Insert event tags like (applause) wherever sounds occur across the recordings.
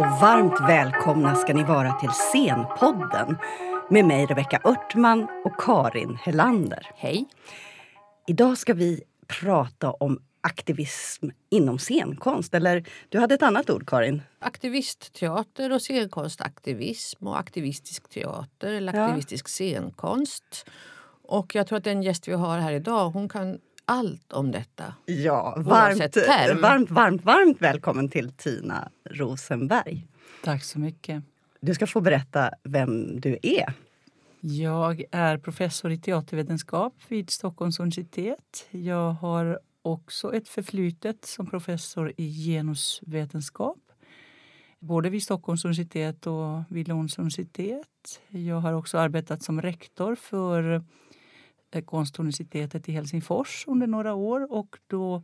Och varmt välkomna ska ni vara till Scenpodden med mig Rebecka Örtman och Karin Helander. Hej. Idag ska vi prata om aktivism inom scenkonst. Eller du hade ett annat ord, Karin? Aktivistteater och scenkonstaktivism och aktivistisk teater eller aktivistisk ja. scenkonst. Och jag tror att den gäst vi har här idag hon kan allt om detta. Ja, varmt, varmt, varmt, varmt välkommen till Tina Rosenberg. Tack så mycket. Du ska få berätta vem du är. Jag är professor i teatervetenskap vid Stockholms universitet. Jag har också ett förflutet som professor i genusvetenskap både vid Stockholms universitet och vid Lunds universitet. Jag har också arbetat som rektor för Konstuniversitetet i Helsingfors under några år och då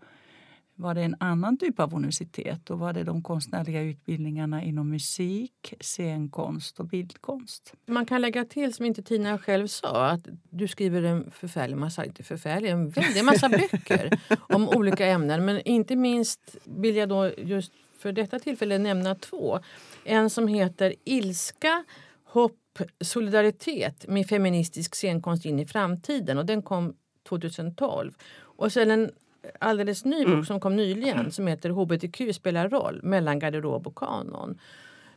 var det en annan typ av universitet. Då var det de konstnärliga utbildningarna inom musik, scenkonst och bildkonst. Man kan lägga till, som inte Tina själv sa, att du skriver en förfärlig massa, inte förfärlig, en väldig massa böcker (laughs) om olika ämnen. Men inte minst vill jag då just för detta tillfälle nämna två. En som heter Ilska, hopp solidaritet med feministisk scenkonst in i framtiden och den kom 2012. Och sen en alldeles ny bok mm. som kom nyligen som heter HBTQ spelar roll mellan garderob och kanon.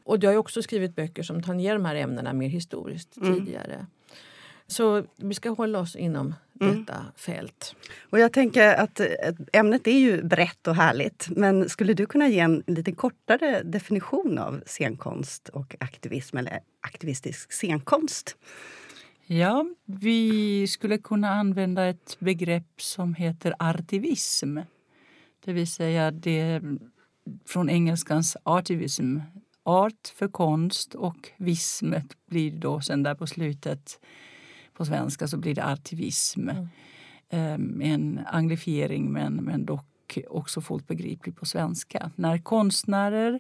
Och jag har också skrivit böcker som tangerar de här ämnena mer historiskt mm. tidigare. Så vi ska hålla oss inom mm. detta fält. Och jag tänker att ämnet är ju brett och härligt. Men skulle du kunna ge en lite kortare definition av scenkonst och aktivism eller aktivistisk scenkonst? Ja, vi skulle kunna använda ett begrepp som heter artivism. Det vill säga det från engelskans artivism. Art för konst och vismet blir då sen där på slutet på svenska så blir det artivism. Mm. En anglifiering men, men dock också fullt begriplig på svenska. När konstnärer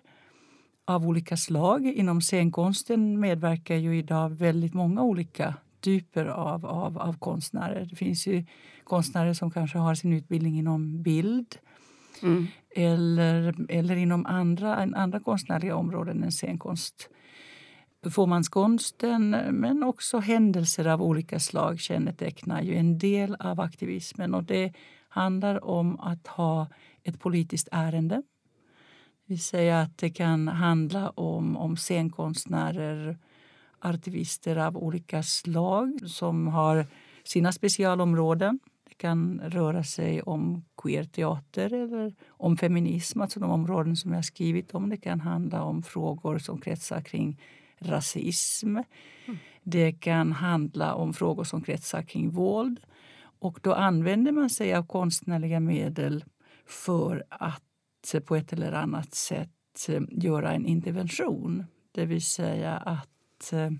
av olika slag inom scenkonsten medverkar ju idag väldigt många olika typer av, av, av konstnärer. Det finns ju konstnärer som kanske har sin utbildning inom bild mm. eller, eller inom andra, andra konstnärliga områden än scenkonst Performancekonsten, men också händelser av olika slag kännetecknar ju en del av aktivismen. Och det handlar om att ha ett politiskt ärende. Det vill säga att det kan handla om, om scenkonstnärer, artivister av olika slag som har sina specialområden. Det kan röra sig om queerteater eller om feminism, alltså de områden som jag skrivit om. Det kan handla om frågor som kretsar kring rasism. Mm. Det kan handla om frågor som kretsar kring våld. Och då använder man sig av konstnärliga medel för att på ett eller annat sätt eh, göra en intervention. Det vill säga att eh,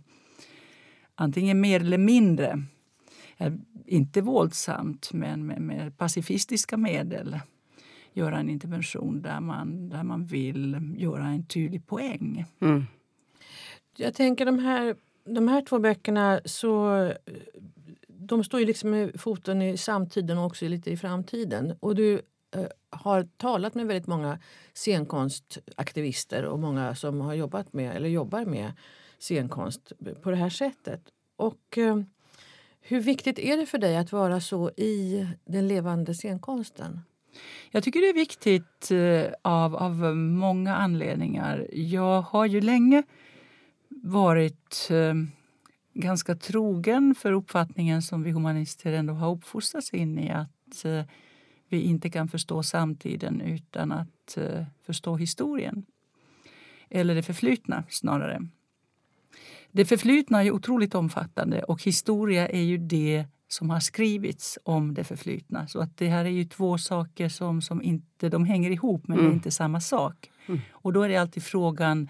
antingen mer eller mindre, eh, inte våldsamt men med, med pacifistiska medel göra en intervention där man, där man vill göra en tydlig poäng. Mm. Jag tänker de här, de här två böckerna så de står ju liksom med foten i samtiden och också lite i framtiden. Och du eh, har talat med väldigt många scenkonstaktivister och många som har jobbat med eller jobbar med scenkonst på det här sättet. Och eh, hur viktigt är det för dig att vara så i den levande scenkonsten? Jag tycker det är viktigt eh, av, av många anledningar. Jag har ju länge varit eh, ganska trogen för uppfattningen som vi humanister ändå har uppfostrats in i att eh, vi inte kan förstå samtiden utan att eh, förstå historien. Eller det förflutna, snarare. Det förflutna är otroligt omfattande och historia är ju det som har skrivits om det förflutna. Så att det här är ju två saker som, som inte de hänger ihop, men mm. det är mm. inte samma sak. Mm. Och då är det alltid frågan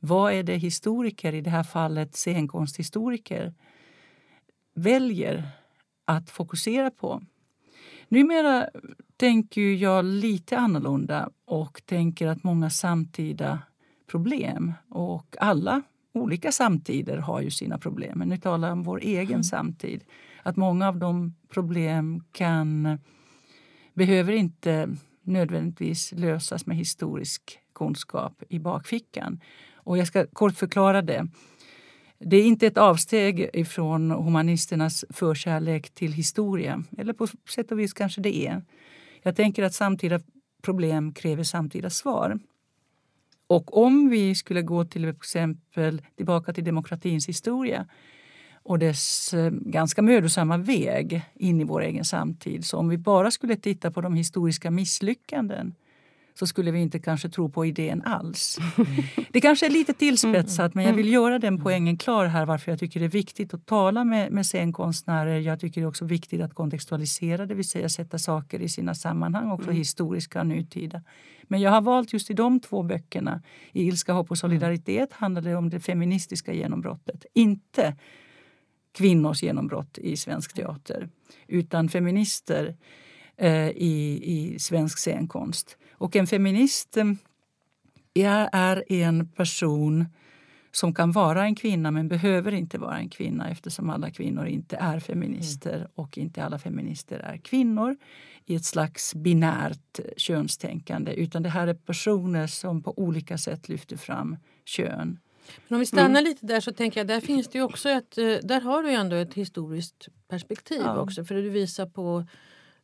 vad är det historiker, i det här fallet scenkonsthistoriker, väljer att fokusera på? Numera tänker jag lite annorlunda och tänker att många samtida problem och alla olika samtider har ju sina problem. Men nu talar jag om vår egen mm. samtid. Att många av de problem kan behöver inte nödvändigtvis lösas med historisk kunskap i bakfickan. Och jag ska kort förklara det. Det är inte ett avsteg ifrån humanisternas förkärlek till historia. Eller på sätt och vis kanske det är. Jag tänker att samtida problem kräver samtida svar. Och om vi skulle gå till exempel tillbaka till demokratins historia och dess eh, ganska mödosamma väg in i vår egen samtid. Så om vi bara skulle titta på de historiska misslyckanden så skulle vi inte kanske tro på idén alls. (laughs) Det kanske är lite tillspetsat men jag vill göra den poängen klar här varför jag tycker det är viktigt att tala med, med scenkonstnärer. Jag tycker det är också viktigt att kontextualisera, det vill säga sätta saker i sina sammanhang, också mm. historiska och nutida. Men jag har valt just i de två böckerna, i Ilska, hopp och solidaritet handlar det om det feministiska genombrottet. Inte kvinnors genombrott i svensk teater utan feminister eh, i, i svensk scenkonst. Och en feminist eh, är en person som kan vara en kvinna men behöver inte vara en kvinna eftersom alla kvinnor inte är feminister mm. och inte alla feminister är kvinnor i ett slags binärt könstänkande utan det här är personer som på olika sätt lyfter fram kön. Men om vi stannar mm. lite där så tänker jag där finns det också ett, eh, där har du ändå ett historiskt perspektiv ja. också för du visar på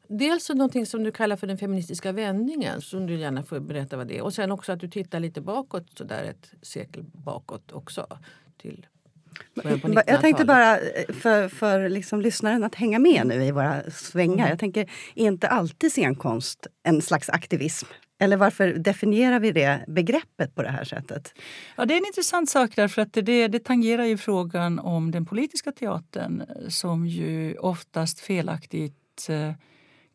Dels någonting som du kallar för den feministiska vändningen, som du gärna får berätta vad det är. Och sen också att du tittar lite bakåt, så där ett sekel bakåt också. Till jag tänkte bara eh, för, för liksom lyssnaren att hänga med nu i våra svängar. Mm. Jag tänker, är inte alltid scenkonst en slags aktivism? Eller varför definierar vi det begreppet på det här sättet? Ja, det är en intressant sak därför att det, det tangerar ju frågan om den politiska teatern som ju oftast felaktigt eh,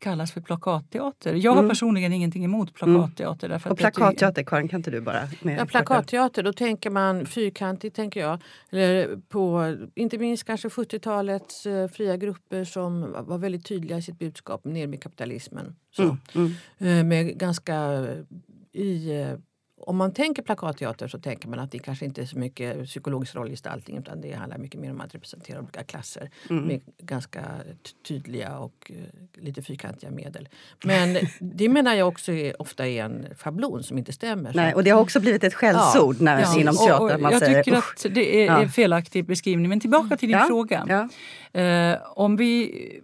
kallas för plakatteater. Jag har mm. personligen ingenting emot plakatteater. Därför och plakatteater, Karin, kan inte du bara... Ja, plakatteater, då tänker man fyrkantigt, tänker jag. Eller på, inte minst kanske 70-talets uh, fria grupper som var väldigt tydliga i sitt budskap ner med kapitalismen. Så, mm. Mm. Uh, med ganska i uh, om man tänker plakatteater så tänker man att det kanske inte är så mycket psykologisk rollgestaltning utan det handlar mycket mer om att representera olika klasser mm. med ganska tydliga och uh, lite fyrkantiga medel. Men (laughs) det menar jag också är, ofta är en schablon som inte stämmer. Nej, och det har också blivit ett skällsord ja. när, ja. inom teater. man jag säger, tycker att det är ja. en felaktig beskrivning. Men tillbaka till din ja. fråga. Uh, om vi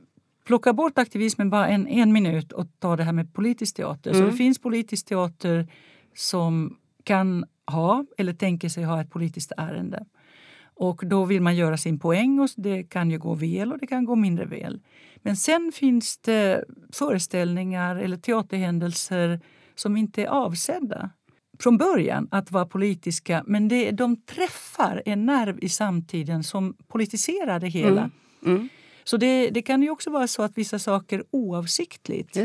plockar bort aktivismen bara en, en minut och tar det här med politisk teater. Mm. Så det finns politisk teater som kan ha eller tänker sig ha ett politiskt ärende. Och då vill man göra sin poäng och det kan ju gå väl och det kan gå mindre väl. Men sen finns det föreställningar eller teaterhändelser som inte är avsedda från början att vara politiska men det, de träffar en nerv i samtiden som politiserar det hela. Mm. Mm. Så det, det, kan ju också vara så att vissa saker oavsiktligt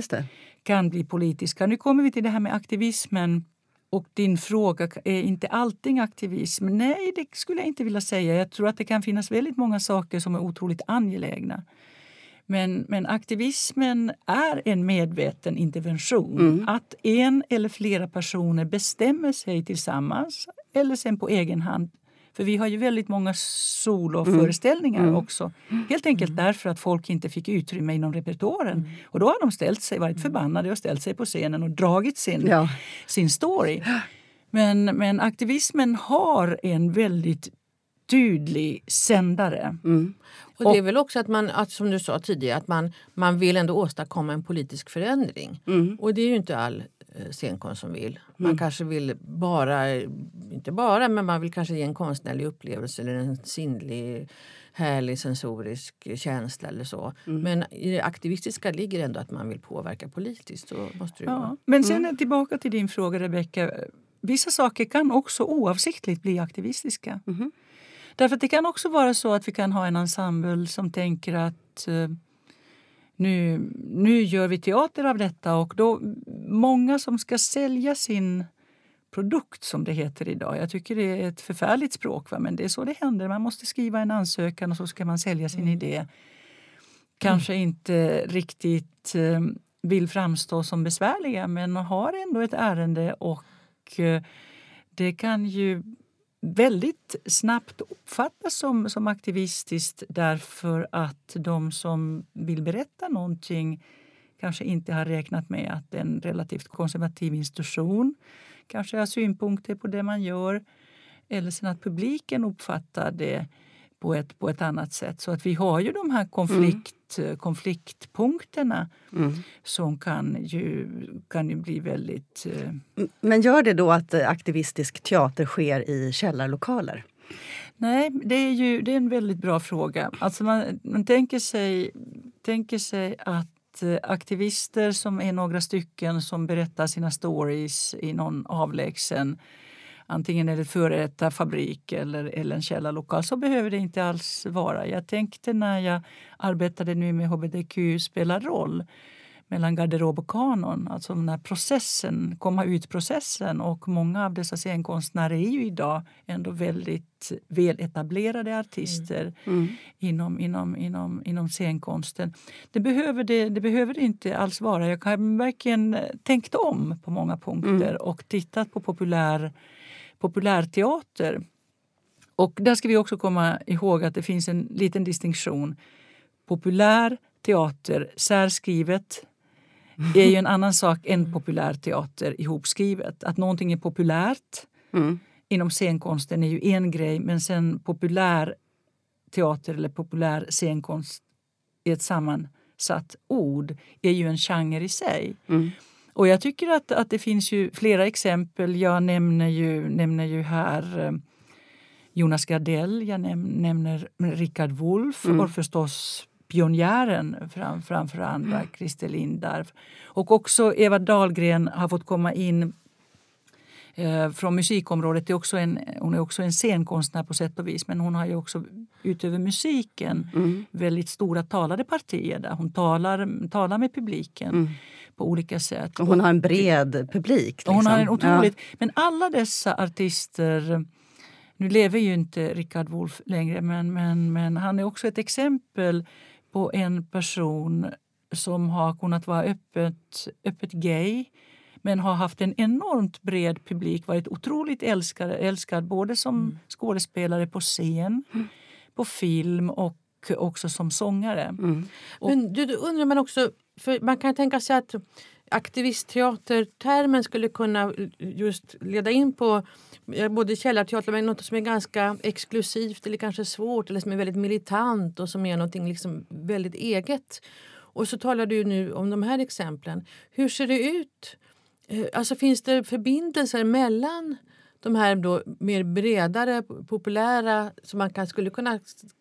kan bli politiska. Nu kommer vi till det här med aktivismen och din fråga, är inte allting aktivism? Nej, det skulle jag inte vilja säga. Jag tror att det kan finnas väldigt många saker som är otroligt angelägna. Men, men aktivismen är en medveten intervention. Mm. Att en eller flera personer bestämmer sig tillsammans eller sen på egen hand för vi har ju väldigt många soloföreställningar mm. också. Helt enkelt mm. därför att folk inte fick utrymme inom repertoaren. Mm. Och då har de ställt sig, varit mm. förbannade och ställt sig på scenen och dragit sin, ja. sin story. Men, men aktivismen har en väldigt tydlig sändare. Mm. Och det är väl också att man, att, som du sa tidigare, att man, man vill ändå åstadkomma en politisk förändring. Mm. Och det är ju inte all scenkonst som vill. Man mm. kanske vill bara, inte bara, men man vill kanske ge en konstnärlig upplevelse eller en sinnlig härlig sensorisk känsla eller så. Mm. Men i det aktivistiska ligger ändå att man vill påverka politiskt. Så måste det ja. vara. Men sen mm. tillbaka till din fråga Rebecka. Vissa saker kan också oavsiktligt bli aktivistiska. Mm. Därför att det kan också vara så att vi kan ha en ensemble som tänker att eh, nu, nu gör vi teater av detta och då många som ska sälja sin produkt som det heter idag. Jag tycker det är ett förfärligt språk va? men det är så det händer. Man måste skriva en ansökan och så ska man sälja sin mm. idé. Kanske mm. inte riktigt eh, vill framstå som besvärliga men har ändå ett ärende och eh, det kan ju väldigt snabbt uppfattas som, som aktivistiskt därför att de som vill berätta någonting kanske inte har räknat med att en relativt konservativ institution kanske har synpunkter på det man gör. Eller sen att publiken uppfattar det på ett, på ett annat sätt. Så att vi har ju de här konflikt, mm. konfliktpunkterna mm. som kan ju, kan ju bli väldigt... Uh... Men gör det då att aktivistisk teater sker i källarlokaler? Nej, det är, ju, det är en väldigt bra fråga. Alltså man, man tänker, sig, tänker sig att eh, aktivister som är några stycken som berättar sina stories i någon avlägsen antingen är det förätarfabrik eller, eller en källarlokal. Så behöver det inte alls vara. Jag tänkte när jag arbetade nu med hbtq spelar roll mellan garderob och kanon. Alltså den här processen, komma ut-processen. Och många av dessa scenkonstnärer är ju idag ändå väldigt väletablerade artister mm. Mm. Inom, inom, inom, inom scenkonsten. Det behöver det, det behöver inte alls vara. Jag har verkligen tänkt om på många punkter mm. och tittat på populär, populärteater. Och där ska vi också komma ihåg att det finns en liten distinktion. Populär teater, särskrivet, är ju en annan sak än populärteater ihopskrivet. Att någonting är populärt mm. inom scenkonsten är ju en grej men sen populär teater eller populär scenkonst i ett sammansatt ord är ju en genre i sig. Mm. Och jag tycker att, att det finns ju flera exempel. Jag nämner ju, nämner ju här eh, Jonas Gardell, jag näm nämner Richard Wolff mm. och förstås pionjären fram, framför andra, mm. Christer Lindarw. Och också Eva Dahlgren har fått komma in från musikområdet. Är också en, hon är också en scenkonstnär på sätt och vis men hon har ju också utöver musiken mm. väldigt stora talade partier där hon talar, talar med publiken. Mm. på olika sätt. Och hon har en bred publik. Liksom. Hon har en liksom. otroligt, ja. Men alla dessa artister nu lever ju inte Richard Wolff längre men, men, men han är också ett exempel på en person som har kunnat vara öppet, öppet gay men har haft en enormt bred publik, varit otroligt älskad, älskad både som mm. skådespelare på scen, mm. på film och också som sångare. Mm. Men du, undrar man också, för man kan tänka sig att aktivistteatertermen skulle kunna just leda in på både källarteater men något som är ganska exklusivt eller kanske svårt eller som är väldigt militant och som är något liksom väldigt eget. Och så talar du nu om de här exemplen. Hur ser det ut? Alltså finns det förbindelser mellan de här då mer bredare, populära som man kan, skulle kunna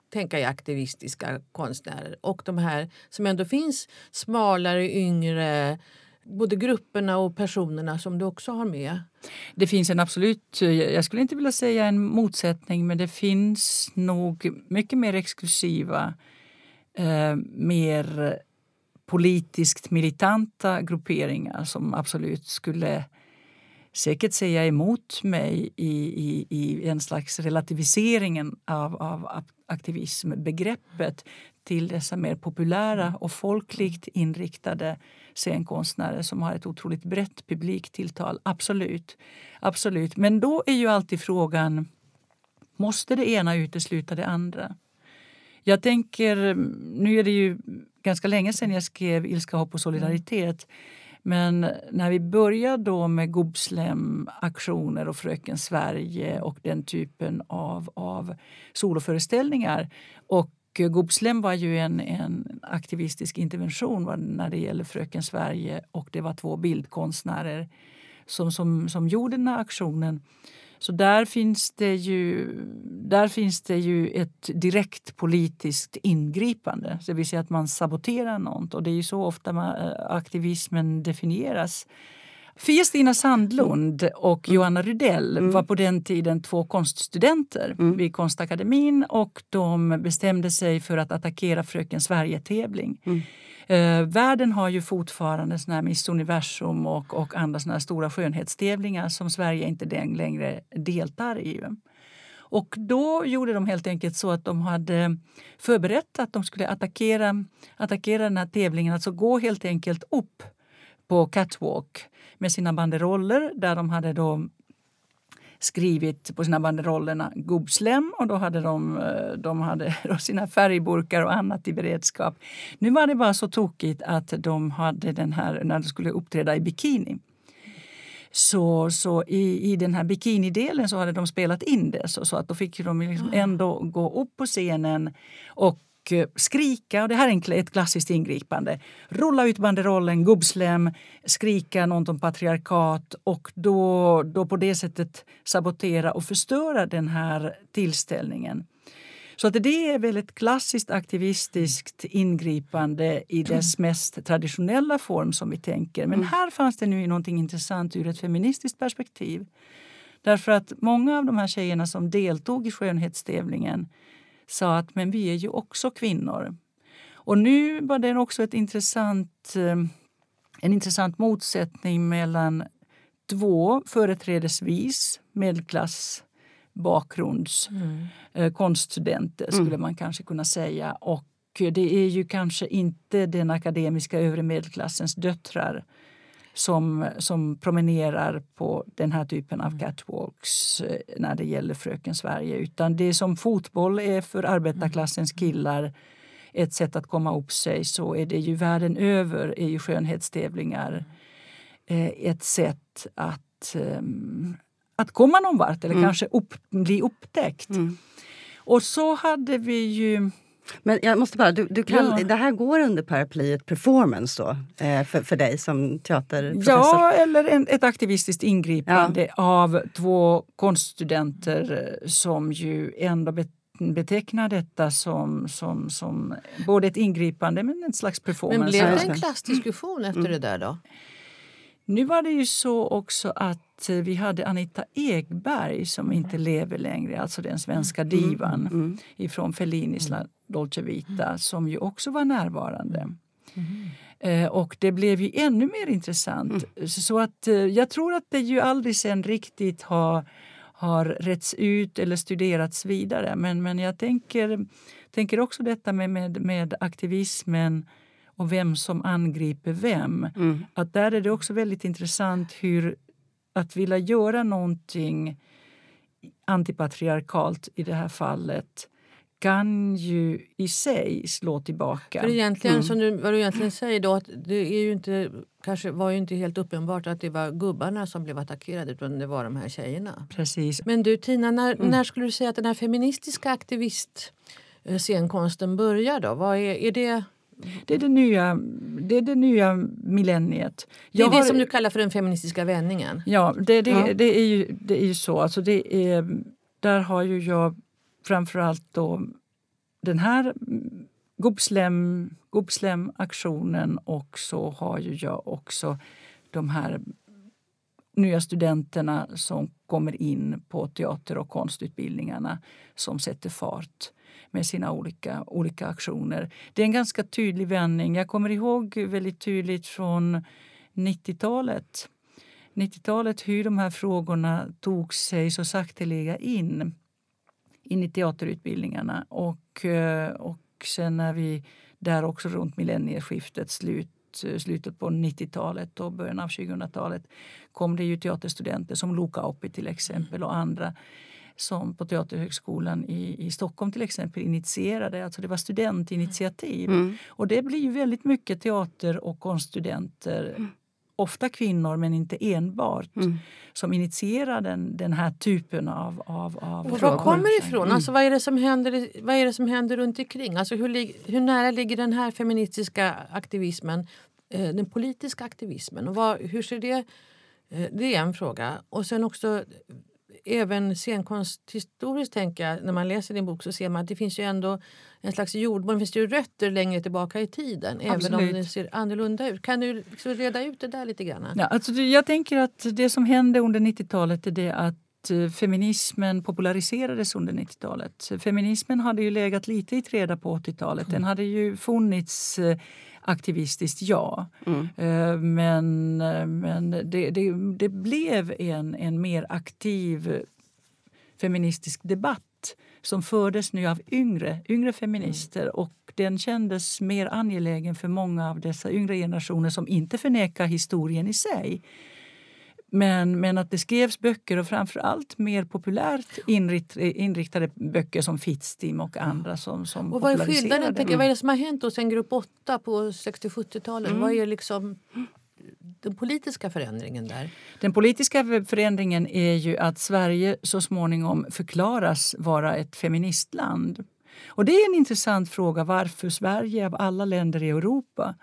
tänka i aktivistiska konstnärer och de här som ändå finns smalare, yngre både grupperna och personerna som du också har med? Det finns en absolut, eh, jag skulle inte vilja säga en motsättning men det finns nog mycket mer exklusiva, eh, mer politiskt militanta grupperingar som absolut skulle säkert säga emot mig i, i, i en slags relativiseringen av, av aktivismbegreppet till dessa mer populära och folkligt inriktade scenkonstnärer som har ett otroligt brett publiktilltal. Absolut. Absolut. Men då är ju alltid frågan, måste det ena utesluta det andra? Jag tänker, nu är det ju ganska länge sedan jag skrev Ilska, hopp och solidaritet. Men när vi började då med Gobslem-aktioner och Fröken Sverige och den typen av, av soloföreställningar och Gobslem var ju en, en aktivistisk intervention när det gäller Fröken Sverige och det var två bildkonstnärer som, som, som gjorde den här aktionen. Så där finns, det ju, där finns det ju ett direkt politiskt ingripande. Det vill säga att man saboterar något. Och det är ju så ofta man, eh, aktivismen definieras. Fia-Stina Sandlund och mm. Johanna Rydell mm. var på den tiden två konststudenter mm. vid Konstakademin och de bestämde sig för att attackera Fröken Sverige-tävling. Mm. Eh, världen har ju fortfarande såna här Miss Universum och, och andra såna stora skönhetstävlingar som Sverige inte längre deltar i. Och då gjorde de helt enkelt så att de hade förberett att de skulle attackera, attackera den här tävlingen, alltså gå helt enkelt upp på catwalk med sina banderoller där de hade då skrivit på sina banderollerna gubbslem och då hade de, eh, de hade (laughs) sina färgburkar och annat i beredskap. Nu var det bara så tokigt att de hade den här när de skulle uppträda i bikini. Så, så i, i den här bikinidelen så hade de spelat in det så, så att då fick de liksom ah. ändå gå upp på scenen och Eh, skrika, och det här är ett klassiskt ingripande. Rulla ut banderollen, gubbslem, skrika något om patriarkat och då, då på det sättet sabotera och förstöra den här tillställningen. Så att det är väl ett klassiskt aktivistiskt ingripande i dess (clears throat) mest traditionella form som vi tänker. Men mm. här fanns det nu något intressant ur ett feministiskt perspektiv. Därför att många av de här tjejerna som deltog i skönhetstävlingen sa att men vi är ju också kvinnor. Och nu var det också ett intressant, eh, en intressant motsättning mellan två företrädesvis medelklassbakgrunds mm. Eh, konststudenter skulle mm. man kanske kunna säga. Och det är ju kanske inte den akademiska övre medelklassens döttrar som, som promenerar på den här typen av mm. catwalks eh, när det gäller Fröken Sverige. Utan det som fotboll är för arbetarklassens mm. killar ett sätt att komma upp sig så är det ju världen över är ju skönhetstävlingar eh, ett sätt att, ehm, att komma någon vart eller mm. kanske upp, bli upptäckt. Mm. Och så hade vi ju men jag måste bara, du, du kan, ja. det här går under paraplyet performance då, eh, för, för dig som teaterprofessor? Ja, eller en, ett aktivistiskt ingripande ja. av två konststudenter eh, som ju ändå betecknar detta som, som, som både ett ingripande men en slags performance. Men blev det en klassdiskussion efter mm. det där då? Nu var det ju så också att eh, vi hade Anita Ekberg som inte lever längre, alltså den svenska mm. divan mm. mm. ifrån Fellinis mm. Dolce Vita som ju också var närvarande. Mm. Eh, och det blev ju ännu mer intressant. Mm. Så att eh, jag tror att det ju aldrig sen riktigt har, har rätts ut eller studerats vidare. Men, men jag tänker, tänker också detta med, med, med aktivismen och vem som angriper vem. Mm. Att där är det också väldigt intressant hur att vilja göra någonting antipatriarkalt i det här fallet kan ju i sig slå tillbaka. För egentligen, mm. som du, vad du egentligen säger då, att det är ju inte, kanske var ju inte helt uppenbart att det var gubbarna som blev attackerade utan det var de här tjejerna. Precis. Men du Tina, när, mm. när skulle du säga att den här feministiska aktivist scenkonsten börjar då? Vad är, är det det är det nya, det är det nya millenniet. Jag det är det som du kallar för den feministiska vändningen? Ja, det, det, ja. det, är, ju, det är ju så. Alltså det är, där har ju jag framförallt då den här Gobslem, Gobslem-aktionen och så har ju jag också de här nya studenterna som kommer in på teater och konstutbildningarna som sätter fart med sina olika, olika aktioner. Det är en ganska tydlig vändning. Jag kommer ihåg väldigt tydligt från 90-talet 90-talet hur de här frågorna tog sig så sakteliga in in i teaterutbildningarna. Och, eh, och sen när vi där också runt millennieskiftet, slut, slutet på 90-talet och början av 2000-talet kom det ju teaterstudenter som Luca Oppi till exempel och andra som på Teaterhögskolan i, i Stockholm till exempel initierade. Alltså det var studentinitiativ. Mm. Och det blir ju väldigt mycket teater och konststudenter mm ofta kvinnor men inte enbart, mm. som initierar den, den här typen av, av, av och Var kommer det ifrån? Mm. Alltså, vad, är det som händer, vad är det som händer runt omkring? Alltså, hur, hur nära ligger den här feministiska aktivismen eh, den politiska aktivismen? Och vad, hur ser det eh, det är en fråga. Och sen också även scenkonsthistoriskt tänker jag, när man läser din bok så ser man att det finns ju ändå en slags jordmån, det finns ju rötter längre tillbaka i tiden Absolut. även om det ser annorlunda ut. Kan du liksom reda ut det där lite grann? Ja, alltså jag tänker att det som hände under 90-talet är det att eh, feminismen populariserades under 90-talet. Feminismen hade ju legat lite i träda på 80-talet. Den hade ju funnits eh, aktivistiskt, ja. Mm. Eh, men, men det, det, det, blev en, en mer aktiv feministisk debatt som fördes nu av yngre, yngre feminister. Mm. Och den kändes mer angelägen för många av dessa yngre generationer som inte förnekar historien i sig Men, men att det skrevs böcker och framförallt mer populärt inrikt, inriktade böcker som Fittstim och andra som, som och Vad är skillnaden? Tänker, vad är det som har hänt hos en grupp 8 på 60-70-talet? Mm. Vad är liksom den politiska förändringen där? Den politiska förändringen är ju att Sverige så småningom förklaras vara ett feministland. Och det är en intressant fråga varför Sverige av alla länder i Europa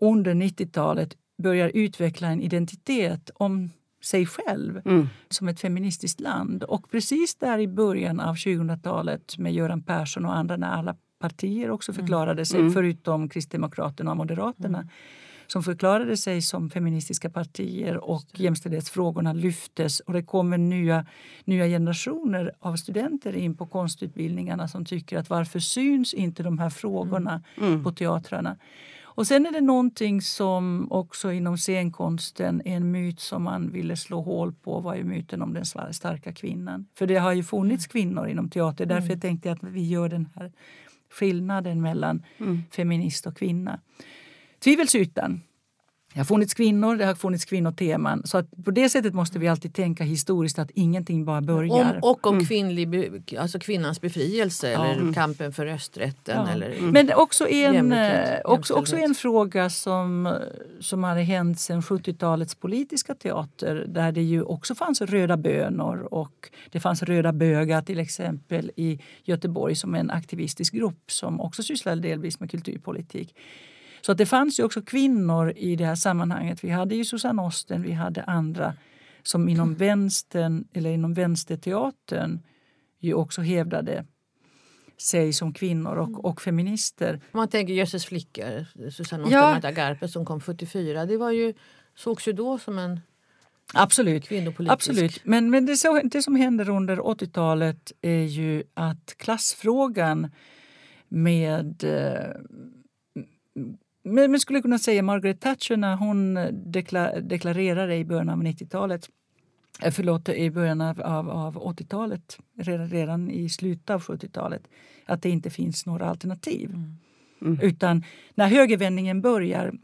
under 90-talet börjar utveckla en identitet om sig själv mm. som ett feministiskt land. Och precis där i början av 2000-talet med Göran Persson och andra när alla partier också mm. förklarade sig, mm. förutom Kristdemokraterna och Moderaterna mm. som förklarade sig som feministiska partier och jämställdhetsfrågorna lyftes och det kommer nya, nya generationer av studenter in på konstutbildningarna som tycker att varför syns inte de här frågorna mm. mm. på teatrarna? Och sen är det någonting som också inom scenkonsten är en myt som man ville slå hål på var ju myten om den starka kvinnan. För det har ju funnits mm. kvinnor inom teater. Därför mm. tänkte jag att vi gör den här skillnaden mellan mm. feminist och kvinna. Tvivelsutan det har funnits kvinnor, det har funnits kvinnoteman. Så att på det sättet måste vi alltid tänka historiskt att ingenting bara börjar. Om, och om mm. kvinnlig, alltså kvinnans befrielse ja. eller mm. kampen för rösträtten. Ja. Eller mm. Men också en, eh, också, också en fråga som, som hade hänt sedan 70-talets politiska teater där det ju också fanns röda bönor och det fanns röda bögar till exempel i Göteborg som en aktivistisk grupp som också sysslade delvis med kulturpolitik. Så att det fanns ju också kvinnor i det här sammanhanget. Vi hade ju Susanne Osten, vi hade andra som inom vänstern eller inom vänsterteatern ju också hävdade sig som kvinnor och, och feminister. Man tänker Jösses flickor, Susanne Osten ja. och Garpe som kom 74. Det var ju, sågs ju då som en Absolut. Absolut. Men, men det, så, det som händer under 80-talet är ju att klassfrågan med eh, men man skulle kunna säga Margaret Thatcher när hon eh, deklar, deklarerade i början av 90-talet eh, Förlåt, i början av, av, av 80-talet, redan, redan i slutet av 70-talet att det inte finns några alternativ. Mm. Mm. Utan när högervändningen börjar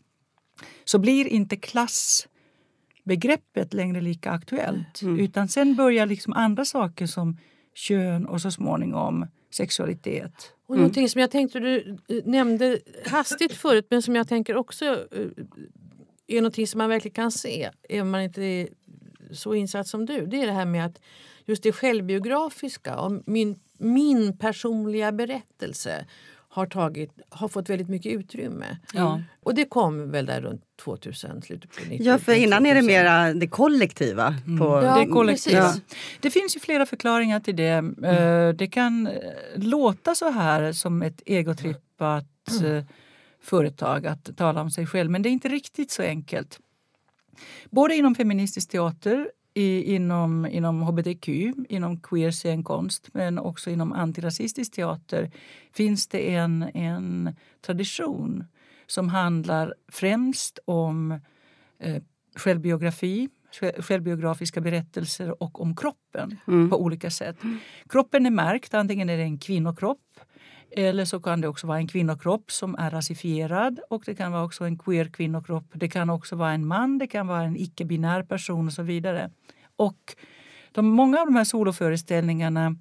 så blir inte klassbegreppet längre lika aktuellt. Mm. Utan sen börjar liksom andra saker som kön och så småningom sexualitet. Och mm. Någonting som jag tänkte du eh, nämnde hastigt förut men som jag tänker också eh, är någonting som man verkligen kan se även om man inte är så insatt som du. Det är det här med att just det självbiografiska och min, min personliga berättelse har, tagit, har fått väldigt mycket utrymme. Ja. Och det kom väl där runt 2000, slutet på 90 Ja, för innan är det mera det kollektiva. Mm. På... Mm. Ja, det, kollektiva. Ja. det finns ju flera förklaringar till det. Mm. Det kan eh, låta så här som ett egotrippat mm. Eh, företag att tala om sig själv, men det är inte riktigt så enkelt. Både inom feministisk teater i, inom, inom hbtq, inom queer scenkonst men också inom antirasistisk teater finns det en, en tradition som handlar främst om eh, självbiografi, självbiografiska berättelser och om kroppen mm. på olika sätt. Kroppen är märkt, antingen är det en kvinnokropp eller så kan det också vara en kvinnokropp som är rasifierad och det kan vara också en queer kvinnokropp. Det kan också vara en man, det kan vara en icke-binär person och så vidare. Och de, många av de här soloföreställningarna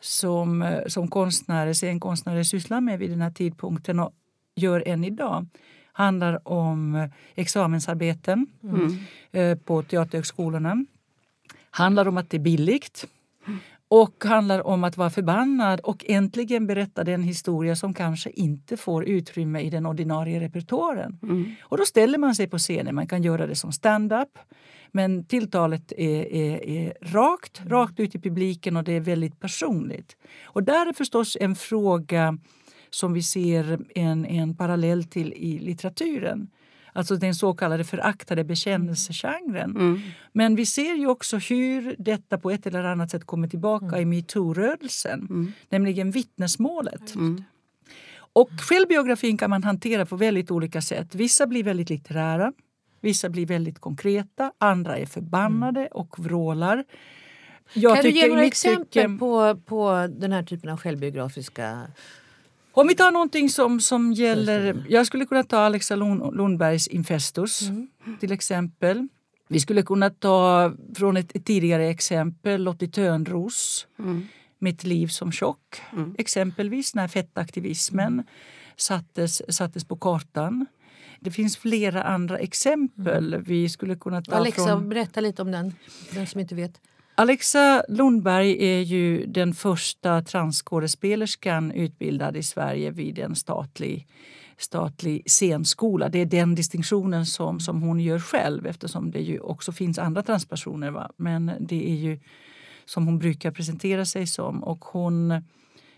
som, som konstnärer, scenkonstnärer sysslar med vid den här tidpunkten och gör än idag handlar om examensarbeten mm. Eh, på teaterhögskolorna. Handlar om att det är billigt och handlar om att vara förbannad och äntligen berätta den historia som kanske inte får utrymme i den ordinarie repertoaren. Mm. Och då ställer man sig på scenen. Man kan göra det som stand-up. Men tilltalet är, är, är rakt, rakt ut i publiken och det är väldigt personligt. Och där är förstås en fråga som vi ser en, en parallell till i litteraturen. Alltså den så kallade föraktade bekännelsegenren. Mm. Men vi ser ju också hur detta på ett eller annat sätt kommer tillbaka mm. i metoo-rörelsen. Mm. Nämligen vittnesmålet. Mm. Och självbiografin kan man hantera på väldigt olika sätt. Vissa blir väldigt litterära, vissa blir väldigt konkreta, andra är förbannade mm. och vrålar. Jag kan du ge några exempel på, på den här typen av självbiografiska om vi tar någonting som, som gäller... Jag skulle kunna ta Alexa Lundbergs Infestus mm. till exempel. Vi skulle kunna ta från ett, tidigare exempel Lottie Törnros mm. Mitt liv som tjock. Mm. Exempelvis när fettaktivismen sattes, sattes på kartan. Det finns flera andra exempel mm. vi skulle kunna ta Alexa, från... berätta lite om den, den som inte vet. Alexa Lundberg är ju den första transskådespelerskan utbildad i Sverige vid en statlig, statlig scenskola. Det är den distinktionen som, som hon gör själv eftersom det ju också finns andra transpersoner. Va? Men det är ju som hon brukar presentera sig som. Och hon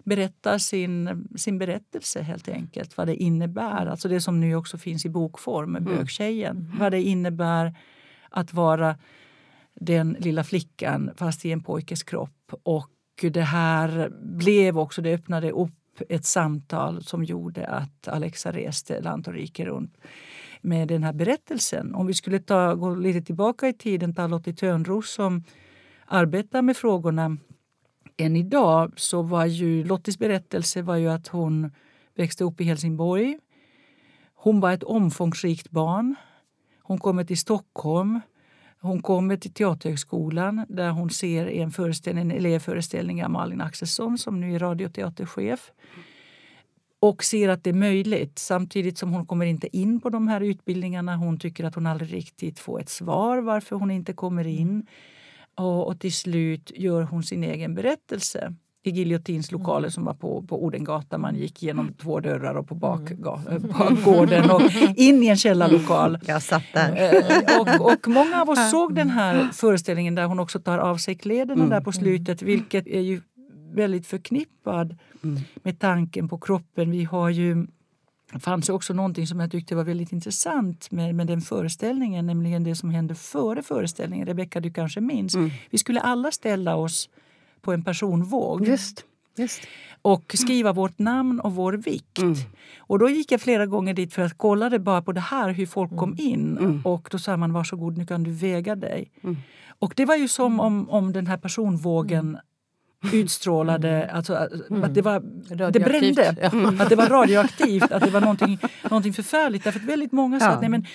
berättar sin, sin berättelse helt enkelt. Vad det innebär. Alltså det som nu också finns i bokform, mm. Bögtjejen. Mm. Vad det innebär att vara den lilla flickan fast i en pojkes kropp. Och det här blev också, det öppnade upp ett samtal som gjorde att Alexa reste land och rike runt med den här berättelsen. Om vi skulle ta, gå lite tillbaka i tiden, ta Lottie Törnros som arbetar med frågorna än idag så var ju Lottis berättelse var ju att hon växte upp i Helsingborg. Hon var ett omfångsrikt barn. Hon kommer till Stockholm. Hon kommer till Teaterhögskolan där hon ser en, föreställning, en elevföreställning av Malin Axelsson som nu är radioteaterchef och ser att det är möjligt samtidigt som hon kommer inte in på de här utbildningarna. Hon tycker att hon aldrig riktigt får ett svar varför hon inte kommer in. Och, och till slut gör hon sin egen berättelse i Giljotins lokaler mm. som var på, på Odengatan. Man gick genom två dörrar och på mm. bakgården och in i en källarlokal. (laughs) Jag satt där. Eh, och, och många av oss såg den här föreställningen där hon också tar av sig kläderna mm. där på slutet vilket är ju väldigt förknippad mm. med tanken på kroppen. Vi har ju det fanns också någonting som jag tyckte var väldigt intressant med, med den föreställningen, nämligen det som hände före föreställningen. Rebecka, du kanske minns? Mm. Vi skulle alla ställa oss på en personvåg. Just. Just. Och skriva mm. vårt namn och vår vikt. Mm. Och då gick jag flera gånger dit för att kolla bara på det här, hur folk kom mm. in. Mm. Och då sa man varsågod, nu kan du väga dig. Mm. Och det var ju som om, om den här personvågen utstrålade, mm. alltså, mm. att det, var, det brände. Ja. Att det var radioaktivt, att det var någonting, någonting förfärligt. Därför att väldigt många sa att nej, men,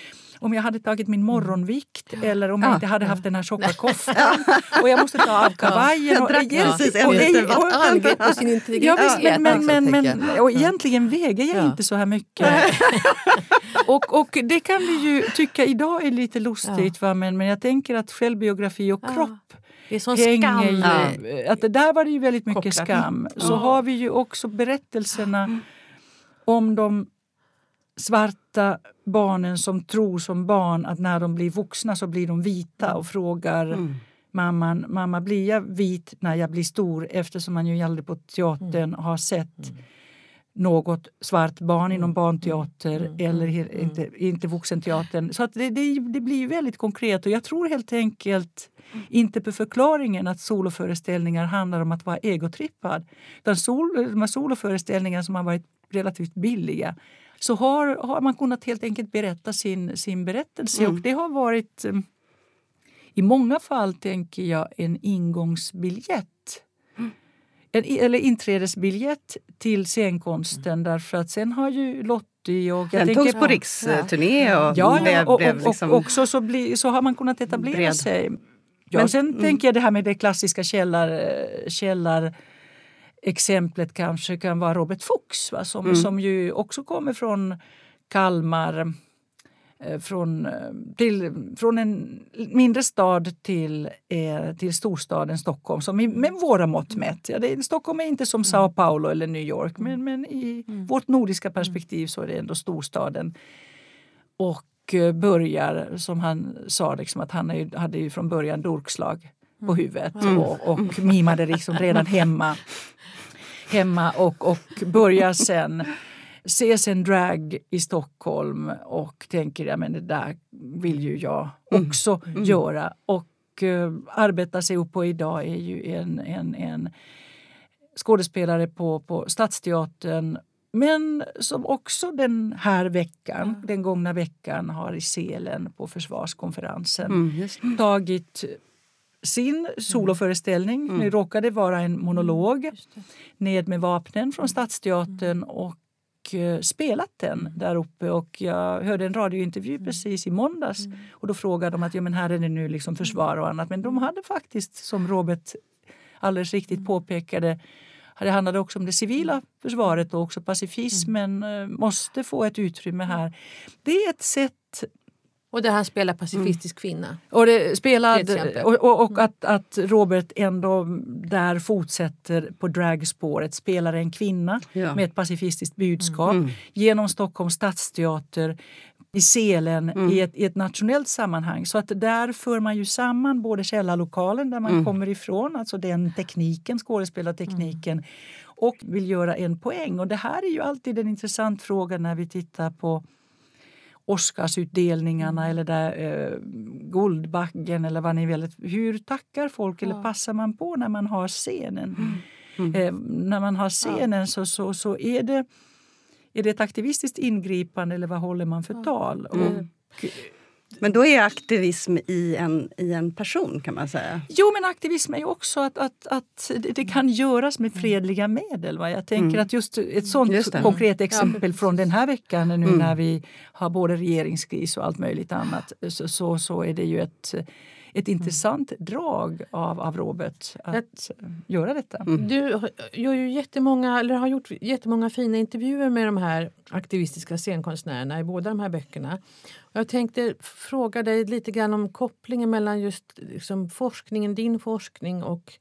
om jag hade tagit min morgonvikt eller om jag inte hade haft den här tjocka koftan och jag måste ta av kavajen. Och, och, men, men, men, och egentligen väger jag inte så här mycket. (laughs) och, och det kan vi ju tycka idag är lite lustigt va? Men, men jag tänker att självbiografi och kropp det är som skam. Ju, att det där var det ju väldigt mycket Kopplat. skam. Så har vi ju också berättelserna om de svarta barnen som tror som barn att när de blir vuxna så blir de vita och frågar mm. mamman, mamma blir jag vit när jag blir stor? Eftersom man ju aldrig på teatern mm. har sett mm. något svart barn mm. inom barnteater mm. eller mm. inte, inte vuxenteatern. Så att det, det, det blir väldigt konkret och jag tror helt enkelt inte på förklaringen att soloföreställningar handlar om att vara egotrippad. Utan sol, de här soloföreställningarna som har varit relativt billiga så har, har man kunnat helt enkelt berätta sin, sin berättelse. Mm. Och det har varit eh, i många fall, tänker jag, en ingångsbiljett. Mm. En, eller inträdesbiljett till scenkonsten mm. därför att sen har ju Lottie och... Den togs på riksturné och, ja, ja, och, och, liksom och också så, bli, så har man kunnat etablera bred. sig. Ja, Men sen mm. tänker jag det här med det klassiska källar, källar exemplet kanske kan vara Robert Fuchs va? Som, mm. som ju också kommer från Kalmar eh, från, eh, till, från en mindre stad till, eh, till storstaden Stockholm som i, med våra mått mätt. Ja, det, Stockholm är inte som mm. Sao Paulo eller New York men, men i mm. vårt nordiska perspektiv så är det ändå storstaden. Och Eh, börjar, som han sa, liksom, att han hade ju från början dorkslag på mm. huvudet mm. och, och mimade liksom redan hemma. hemma och, och börjar sen se sen drag i Stockholm och tänker ja, men det där vill ju jag mm. också mm. göra. Och uh, arbetar sig upp och idag är ju en, en, en skådespelare på, på Stadsteatern men som också den här veckan, mm. den gångna veckan har i Selen på försvarskonferensen mm, tagit sin soloföreställning. Mm. Nu råkade vara en monolog. Mm, Ned med vapnen från Stadsteatern. Och eh, spelat den mm. där uppe. Och jag hörde en radiointervju mm. precis i måndags mm. och då frågade de att ja, men här är det nu liksom försvar och annat. Men de hade faktiskt, som Robert alldeles riktigt mm. påpekade, det handlade också om det civila försvaret och också pacifismen mm. måste få ett utrymme här. Det är ett sätt och där han spelar pacifistisk mm. kvinna. Och, det spelad, och, och, och mm. att, att, Robert ändå där fortsätter på dragspåret, spelar en kvinna ja. med ett pacifistiskt budskap mm. genom Stockholms stadsteater i Selen mm. i, ett, i, ett, nationellt sammanhang. Så att där för man ju samman både källarlokalen där man mm. kommer ifrån, alltså den tekniken, skådespelartekniken mm. och vill göra en poäng. Och det här är ju alltid en intressant fråga när vi tittar på Oscarsutdelningarna mm. eller där, eh, Guldbaggen eller vad ni vill. Hur tackar folk ja. eller passar man på när man har scenen? Mm. Mm. Eh, när man har scenen ja. så, så, så är det är det ett aktivistiskt ingripande eller vad håller man för tal? Och, mm. Men då är aktivism i en, i en person kan man säga? Jo, men aktivism är ju också att, att, att det kan göras med fredliga medel. Va? Jag tänker mm. att just ett sånt just konkret exempel ja, från den här veckan nu mm. när vi har både regeringskris och allt möjligt annat så, så, så är det ju ett ett intressant drag av, av Robert att jag, göra detta. Mm. Du gör ju jättemånga, eller har gjort jättemånga fina intervjuer med de här aktivistiska scenkonstnärerna i båda de här böckerna. Jag tänkte fråga dig lite grann om kopplingen mellan just liksom forskningen, din forskning och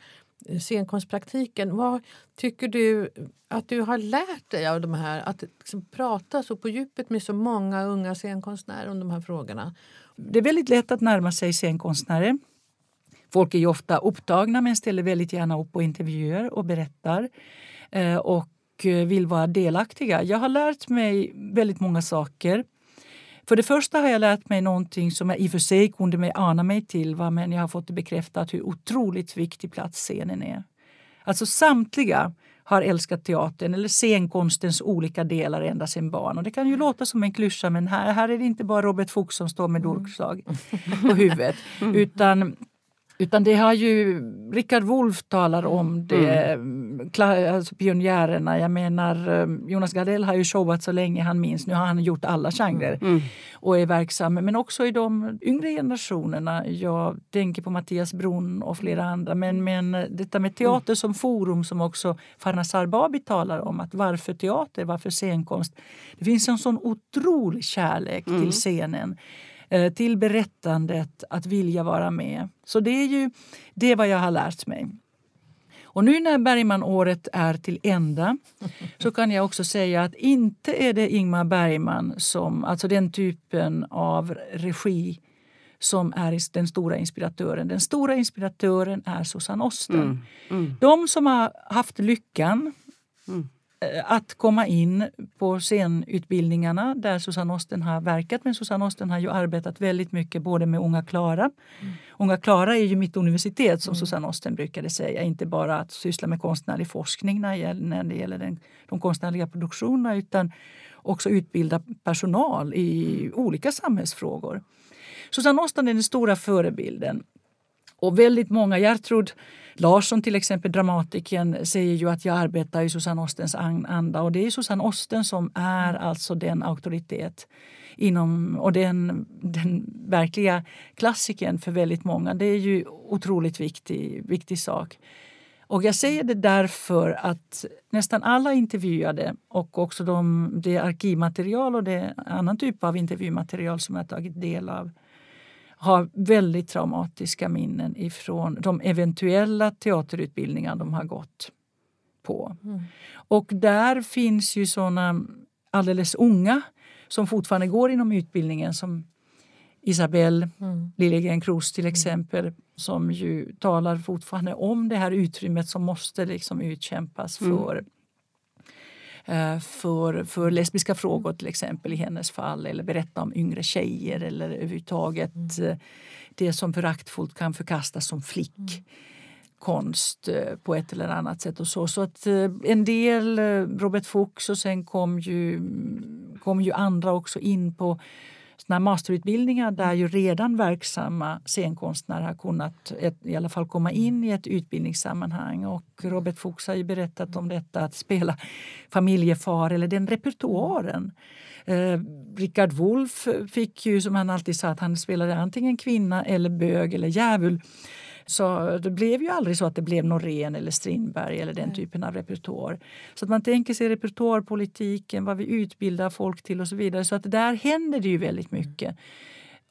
scenkonstpraktiken. Vad tycker du att du har lärt dig av de här, att liksom prata så på djupet med så många unga scenkonstnärer om de här frågorna? Det är väldigt lätt att närma sig scenkonstnärer. Folk är ju ofta upptagna men ställer väldigt gärna upp på intervjuer och berättar eh, och eh, vill vara delaktiga. Jag har lärt mig väldigt många saker. För det första har jag lärt mig någonting som jag i och för sig kunde mig ana mig till va? men jag har fått det bekräftat hur otroligt viktig plats scenen är. Alltså samtliga har älskat teatern eller scenkonstens olika delar ända sedan barn. Och det kan ju låta som en klyscha men här, här är det inte bara Robert Fuchs som står med durkslag på huvudet. (laughs) Mm. Utan utan det har ju, Richard Wolff talar om det, mm. alltså pionjärerna. Jag menar, eh, Jonas Gardell har ju showat så länge han minns. Nu har han gjort alla genrer mm. och är verksam. Men också i de yngre generationerna. Jag tänker på Mattias Brunn och flera andra. Men, men detta med teater som forum som också Farnas Arbabi talar om. att Varför teater? Varför scenkonst? Det finns en sån otrolig kärlek mm. till scenen. Eh, till berättandet, att vilja vara med. Så det är ju det är vad jag har lärt mig. Och nu när Bergman-året är till ända så kan jag också säga att inte är det Ingmar Bergman som, alltså den typen av regi som är den stora inspiratören. Den stora inspiratören är Susanne Osten. Mm. Mm. De som har haft lyckan mm. Eh, att komma in på scenutbildningarna där Susanne Osten har verkat. Men Susanne Osten har ju arbetat väldigt mycket både med Unga Klara. Mm. Unga Klara är ju mitt universitet som mm. Susanne Osten brukade säga. Inte bara att syssla med konstnärlig forskning när det gäller den, de konstnärliga produktionerna utan också utbilda personal i olika samhällsfrågor. Susanne Osten är den stora förebilden. Och väldigt många, Gertrud Larsson till exempel, dramatikern, säger ju att jag arbetar i Susanne Ostens anda och det är Susanne Osten som är alltså den auktoritet inom, och den, den verkliga klassikern för väldigt många. Det är ju otroligt viktig, viktig sak. Och jag säger det därför att nästan alla intervjuade och också de, det arkivmaterial och det annan typ av intervjumaterial som jag tagit del av har väldigt traumatiska minnen ifrån de eventuella teaterutbildningar de har gått på. Mm. Och där finns ju såna alldeles unga som fortfarande går inom utbildningen som Isabelle mm. Liljegren Kroos till mm. exempel mm. som ju talar fortfarande om det här utrymmet som måste liksom utkämpas mm. för Eh, för, för lesbiska frågor till exempel i hennes fall eller berätta om yngre tjejer eller överhuvudtaget mm. Eh, det som föraktfullt kan förkastas som flick. Mm. konst eh, på ett eller annat sätt. och Så Så att en del, Robert Fuchs och sen kom ju, kom ju andra också in på såna masterutbildningar där ju redan verksamma scenkonstnärer har kunnat ett, i alla fall komma in i ett utbildningssammanhang. Och Robert Fuchs har ju berättat om detta att spela familjefar eller den repertoaren. Eh, Richard Wolff fick ju, som han alltid sa, att han spelade antingen kvinna eller bög eller djävul. Så det blev ju aldrig så att det blev Norén eller Strindberg eller den typen av repertoar. Så att man tänker sig repertoarpolitiken, vad vi utbildar folk till och så vidare. Så att där händer det ju väldigt mycket.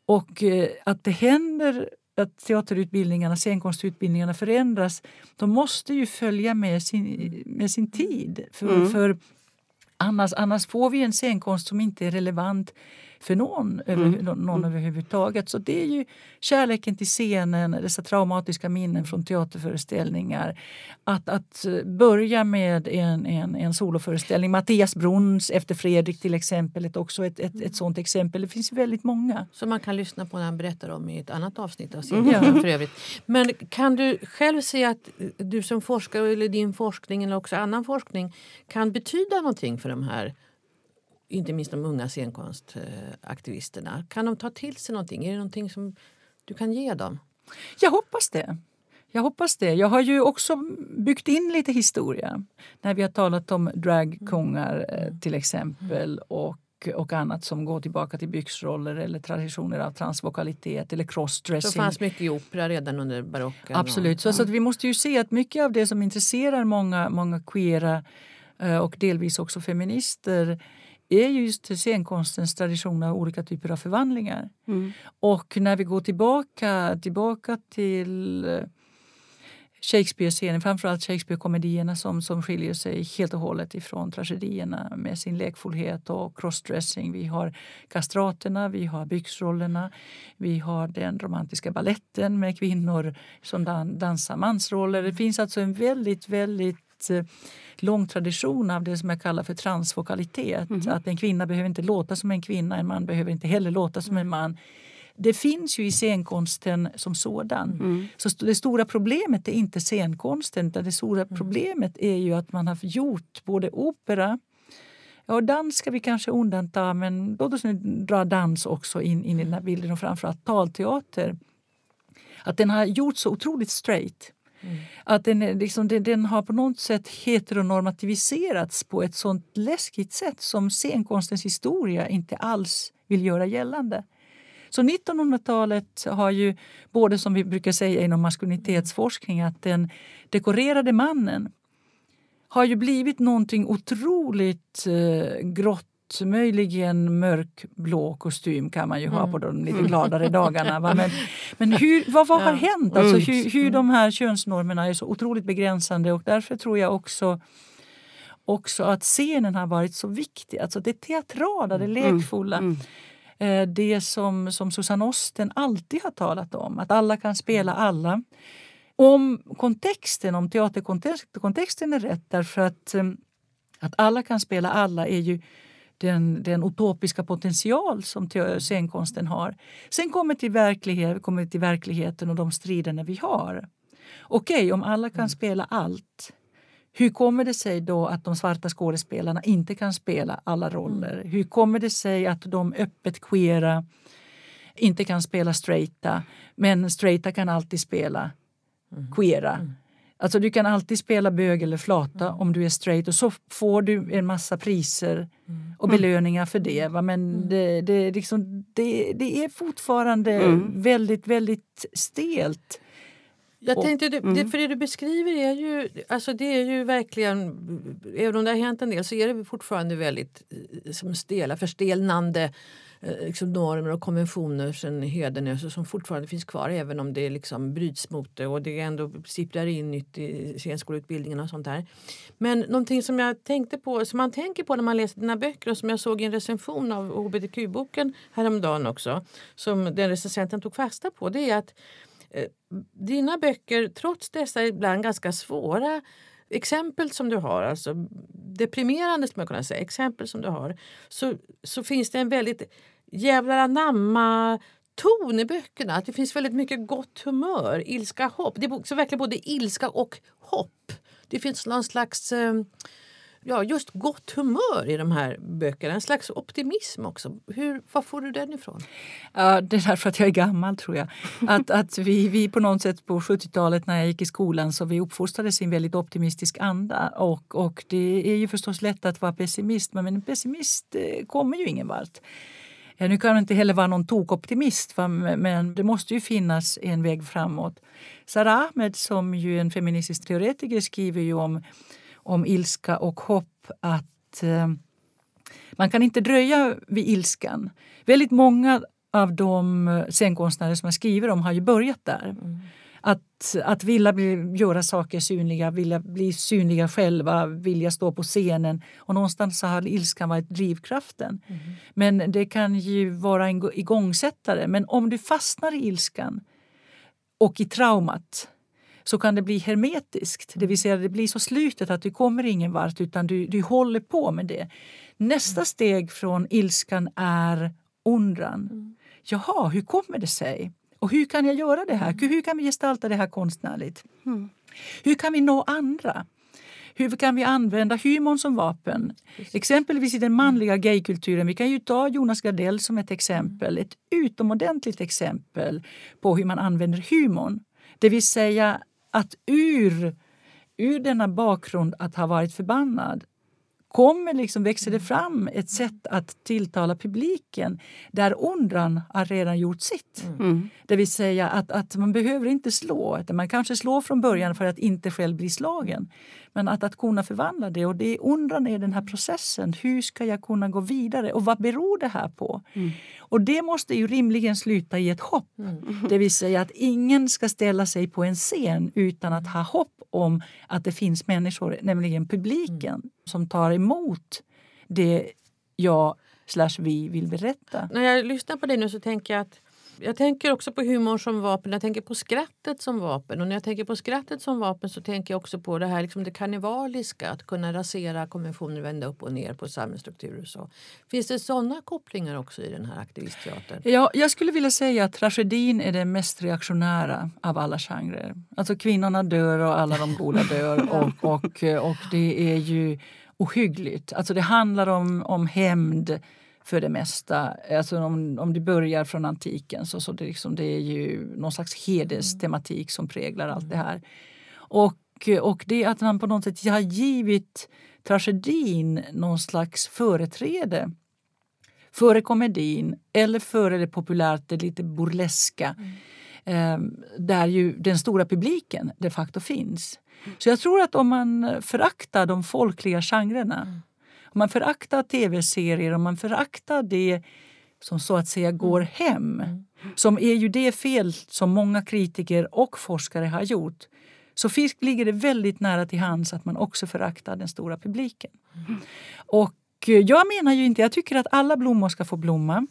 Och eh, att det händer att teaterutbildningarna, scenkonstutbildningarna förändras, de måste ju följa med sin, med sin tid. För, mm. för annars, annars får vi en scenkonst som inte är relevant för någon, mm. över, någon mm. överhuvudtaget. Så det är ju kärleken till scenen, dessa traumatiska minnen från teaterföreställningar. Att, att börja med en, en, en soloföreställning. Mattias Brunns Efter Fredrik till exempel är också ett, ett, ett sånt exempel. Det finns väldigt många. Som man kan lyssna på när han berättar om i ett annat avsnitt av serien. Mm. (laughs) För övrigt. Men kan du själv se att du som forskare eller din forskning eller också annan forskning kan betyda någonting för de här inte minst de unga scenkonstaktivisterna. Kan de ta till sig någonting? Är det någonting som du kan ge dem? Jag hoppas det. Jag hoppas det. Jag har ju också byggt in lite historia när vi har talat om dragkungar eh, till exempel och och annat som går tillbaka till byxroller eller traditioner av transvokalitet eller crossdressing. Det fanns mycket i opera redan under barocken. Absolut. Och, så, ja. så, vi måste ju se att mycket av det som intresserar många, många queera eh, och delvis också feminister är just scenkonstens tradition av olika typer av förvandlingar. Mm. Och när vi går tillbaka, tillbaka till eh, Shakespeare-scenen, framförallt Shakespeare-komedierna som, som skiljer sig helt och hållet ifrån tragedierna med sin lekfullhet och crossdressing. Vi har kastraterna, vi har byxrollerna, vi har den romantiska balletten med kvinnor som dan dansar mansroller. Det finns alltså en väldigt, väldigt eh, lång tradition av det som jag kallar för transvokalitet. Mm. Att en kvinna behöver inte låta som en kvinna, en man behöver inte heller låta som en man. Det finns ju i scenkonsten som sådan. Mm. Så det stora problemet är inte scenkonsten, utan det stora mm. problemet är ju att man har gjort både opera Ja, dans ska vi kanske undanta, men låt oss nu dra dans också in, in i den här bilden och framförallt talteater. Att den har gjorts så otroligt straight. Mm. Att den, liksom, den, den, har på något sätt heteronormativiserats på ett sånt läskigt sätt som scenkonstens historia inte alls vill göra gällande. Så 1900-talet har ju, både som vi brukar säga inom maskulinitetsforskning, att den dekorerade mannen har ju blivit någonting otroligt eh, grått möjligen mörkblå kostym kan man ju ha mm. på de lite gladare dagarna. Va? Men, (laughs) men hur, vad, vad har hänt? Alltså, mm. hur, hur de här könsnormerna är så otroligt begränsande och därför tror jag också också att scenen har varit så viktig. Alltså det teatrala, det mm. lekfulla. Mm. Eh, det som, som Susanne Osten alltid har talat om, att alla kan spela alla. Om kontexten, om teaterkontexten är rätt, därför att, eh, att alla kan spela alla är ju den, den utopiska potential som scenkonsten har. Sen kommer till, verklighet, kommer till verkligheten och de striderna vi har. Okej, okay, om alla kan mm. spela allt, hur kommer det sig då att de svarta skådespelarna inte kan spela alla roller? Mm. Hur kommer det sig att de öppet queera inte kan spela straighta men straighta kan alltid spela mm. queera? Mm. Alltså du kan alltid spela bög eller flata mm. om du är straight och så får du en massa priser mm. och belöningar för det. Va? Men mm. det, det, liksom, det, det är fortfarande mm. väldigt, väldigt stelt. Jag tänkte, det, mm. för det du beskriver är ju, alltså det är ju verkligen, även om det har hänt en del så är det fortfarande väldigt eh, som stela, förstelnande Eh, liksom normer och konventioner sen Hedenöse som fortfarande finns kvar även om det liksom bryts mot det och det ändå sipprar in nytt i scenskoleutbildningen och sånt där. Men någonting som jag tänkte på, som man tänker på när man läser dina böcker och som jag såg i en recension av hbtq-boken häromdagen också, som den recensenten tog fasta på, det är att eh, dina böcker, trots dessa ibland ganska svåra exempel som du har, alltså deprimerande skulle man kunna säga, exempel som du har, så, så finns det en väldigt jävlar anamma ton i böckerna. Att det finns väldigt mycket gott humör, ilska, hopp. Det är så verkligen både ilska och hopp. Det finns någon slags eh, ja, just gott humör i de här böckerna. En slags optimism också. Hur, var får du den ifrån? Ja, det är därför att jag är gammal tror jag. Att, (laughs) att vi, vi på något sätt på 70-talet när jag gick i skolan så vi uppfostrades i en väldigt optimistisk anda. Och, och det är ju förstås lätt att vara pessimist men en pessimist eh, kommer ju ingen vart. Nu kan man inte heller vara någon tokoptimist men det måste ju finnas en väg framåt. Sara Ahmed som ju är en feministisk teoretiker skriver ju om, om ilska och hopp att eh, man kan inte dröja vid ilskan. Väldigt många av de scenkonstnärer som jag skriver om har ju börjat där. Mm. Att, att vilja bli, göra saker synliga, vilja bli synliga själva, vilja stå på scenen. Och någonstans så har ilskan varit drivkraften. Mm. Men det kan ju vara en igångsättare. Men om du fastnar i ilskan och i traumat så kan det bli hermetiskt. Det vill säga det blir så slutet att du kommer ingen vart utan du, du håller på med det. Nästa steg från ilskan är undran. Mm. Jaha, hur kommer det sig? Och hur kan jag göra det här? Hur kan vi gestalta det här konstnärligt? Mm. Hur kan vi nå andra? Hur kan vi använda humorn som vapen? Precis. Exempelvis i den manliga gaykulturen. Vi kan ju ta Jonas Gardell som ett exempel. Ett utomordentligt exempel på hur man använder humorn. Det vill säga att ur, ur denna bakgrund att ha varit förbannad kommer liksom, växer det fram ett sätt att tilltala publiken där undran har redan gjort sitt. Mm. mm. Det vill säga att, att man behöver inte slå. Man kanske slår från början för att inte själv bli slagen. Men att, att kunna förvandla det. Och det undran är den här processen. Hur ska jag kunna gå vidare? Och vad beror det här på? Mm. Och det måste ju rimligen sluta i ett hopp. Mm. (laughs) Det vill säga att ingen ska ställa sig på en scen utan att ha hopp om att det finns människor, nämligen publiken, mm. som tar emot det jag slash vi vill berätta. När jag lyssnar på dig nu så tänker jag att jag tänker också på humor som vapen, jag tänker på skrattet som vapen. Och när jag tänker på skrattet som vapen så tänker jag också på det här liksom det karnevaliska, att kunna rasera konventioner, vända upp och ner på samhällsstrukturer. Så. Finns det sådana kopplingar också i den här aktivistteatern? Ja, jag skulle vilja säga att tragedin är den mest reaktionära av alla genrer. Alltså kvinnorna dör och alla de goda dör (laughs) och, och, och det är ju ohyggligt. Alltså det handlar om, om hämnd för det mesta. Alltså om, om du börjar från antiken så, så det, liksom, det är ju någon slags hederstematik som präglar allt det här. Och, och det att man på något sätt har givit tragedin någon slags företräde före komedin eller före det populärt, det lite burleska mm. eh, där ju den stora publiken de facto finns. Så jag tror att om man föraktar de folkliga genrerna mm om man föraktar tv-serier, om man föraktar det som så att säga går mm. hem mm. som är ju det fel som många kritiker och forskare har gjort så ligger det väldigt nära till hands att man också föraktar den stora publiken. Mm. Och jag menar ju inte, jag tycker att alla blommor ska få blomma.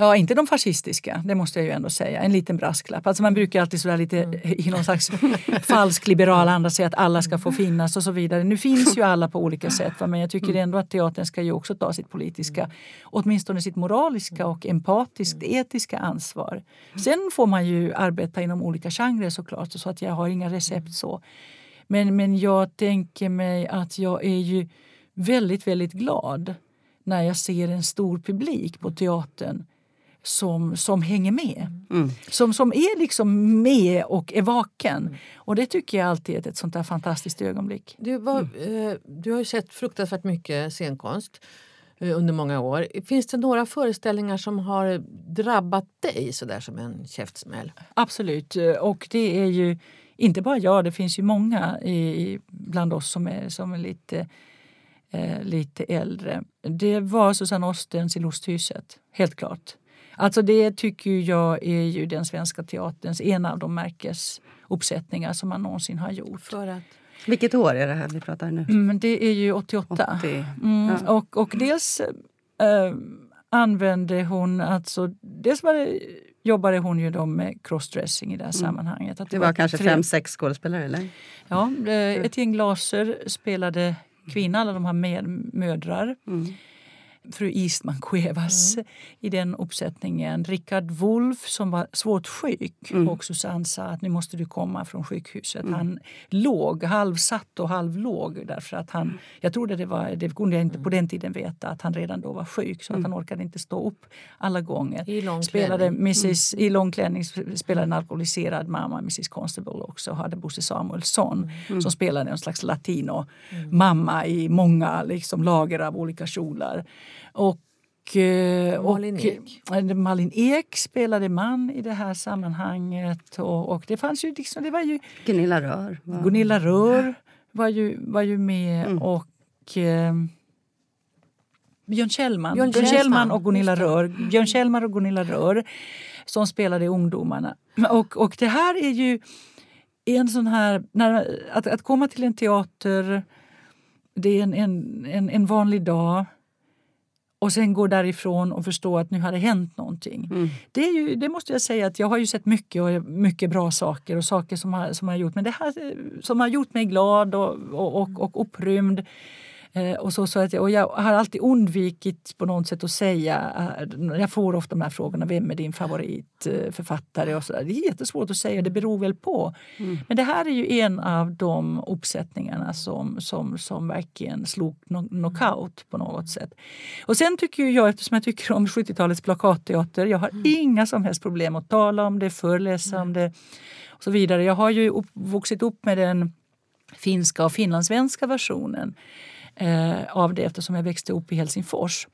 Ja, inte de fascistiska, det måste jag ju ändå säga. En liten brasklapp. Alltså man brukar alltid sådär lite mm. i någon slags falsk liberal anda säga att alla ska få finnas och så vidare. Nu finns ju alla på olika sätt men jag tycker mm. ändå att teatern ska ju också ta sitt politiska, åtminstone sitt moraliska och empatiskt etiska ansvar. Sen får man ju arbeta inom olika genrer såklart så att jag har inga recept så. Men, men jag tänker mig att jag är ju väldigt, väldigt glad när jag ser en stor publik på teatern som, som hänger med. Mm. Som, som är liksom med och är vaken. Mm. Och det tycker jag alltid är ett sånt där fantastiskt ögonblick. Du, var, mm. eh, du har ju sett fruktansvärt mycket scenkonst eh, under många år. Finns det några föreställningar som har drabbat dig så där som en käftsmäll? Absolut. Och det är ju inte bara jag, det finns ju många i, bland oss som är, som är lite, eh, lite äldre. Det var Susanne Ostens i Lusthuset, helt klart. Alltså det tycker jag är ju den svenska teaterns en av de märkesuppsättningar som man någonsin har gjort. För att... Vilket år är det här vi pratar nu? Mm, det är ju 88. 80. Mm, ja. och, och dels äh, använde hon, alltså, dels var det, jobbade hon ju då med crossdressing i det här mm. sammanhanget. Att det, det var, var kanske tre... fem, sex skådespelare? Eller? Ja, ett gäng glaser spelade kvinna, alla de har med, mödrar. Mm. Fru Eastman Cuevas mm. i den uppsättningen. Rickard Wolff som var svårt sjuk mm. och Susanne sa att nu måste du komma från sjukhuset. Mm. Han låg halvsatt och halvlåg därför att han, jag trodde det var, det kunde jag inte på den tiden veta, att han redan då var sjuk så att han orkade inte stå upp alla gånger. I långklänning. Spelade Mrs, I långklänning spelade en alkoholiserad mamma, Mrs Constable också, hade Bosse Samuelsson mm. som spelade en slags latino-mamma i många liksom, lager av olika kjolar. Och eh, Malin Ek. Och, eh, Malin Ek spelade man i det här sammanhanget. Och, och det fanns ju liksom, det var ju... Gunilla Rör. Var... Gunilla Rör var ju, var ju med. Mm. Och... Eh, Björn Kjellman. Björn Kjellman. Kjellman och Gunilla Rör. Björn Kjellman och Gunilla Rör som spelade ungdomarna. Och, och det här är ju en sån här... När, att, att komma till en teater, det är en, en, en, en vanlig dag och sen gå därifrån och förstå att nu har det hänt någonting. Mm. Det, är ju, det måste jag säga att jag har ju sett mycket och mycket bra saker och saker som har, som har gjort men det här, som har gjort mig glad och, och, och, och upprymd. Eh, och så, så att jag, och jag har alltid undvikit på något sätt att säga, eh, jag får ofta de här frågorna, vem är din favoritförfattare? Och så där. Det är jättesvårt att säga, det beror väl på. Mm. Men det här är ju en av de uppsättningarna som, som, som verkligen slog knockout på något sätt. Och sen tycker jag, eftersom jag tycker om 70-talets plakatteater, jag har mm. inga som helst problem att tala om det, föreläsa mm. om det och så vidare. Jag har ju upp, vuxit upp med den finska och finlandssvenska versionen eh, av det eftersom jag växte upp i Helsingfors.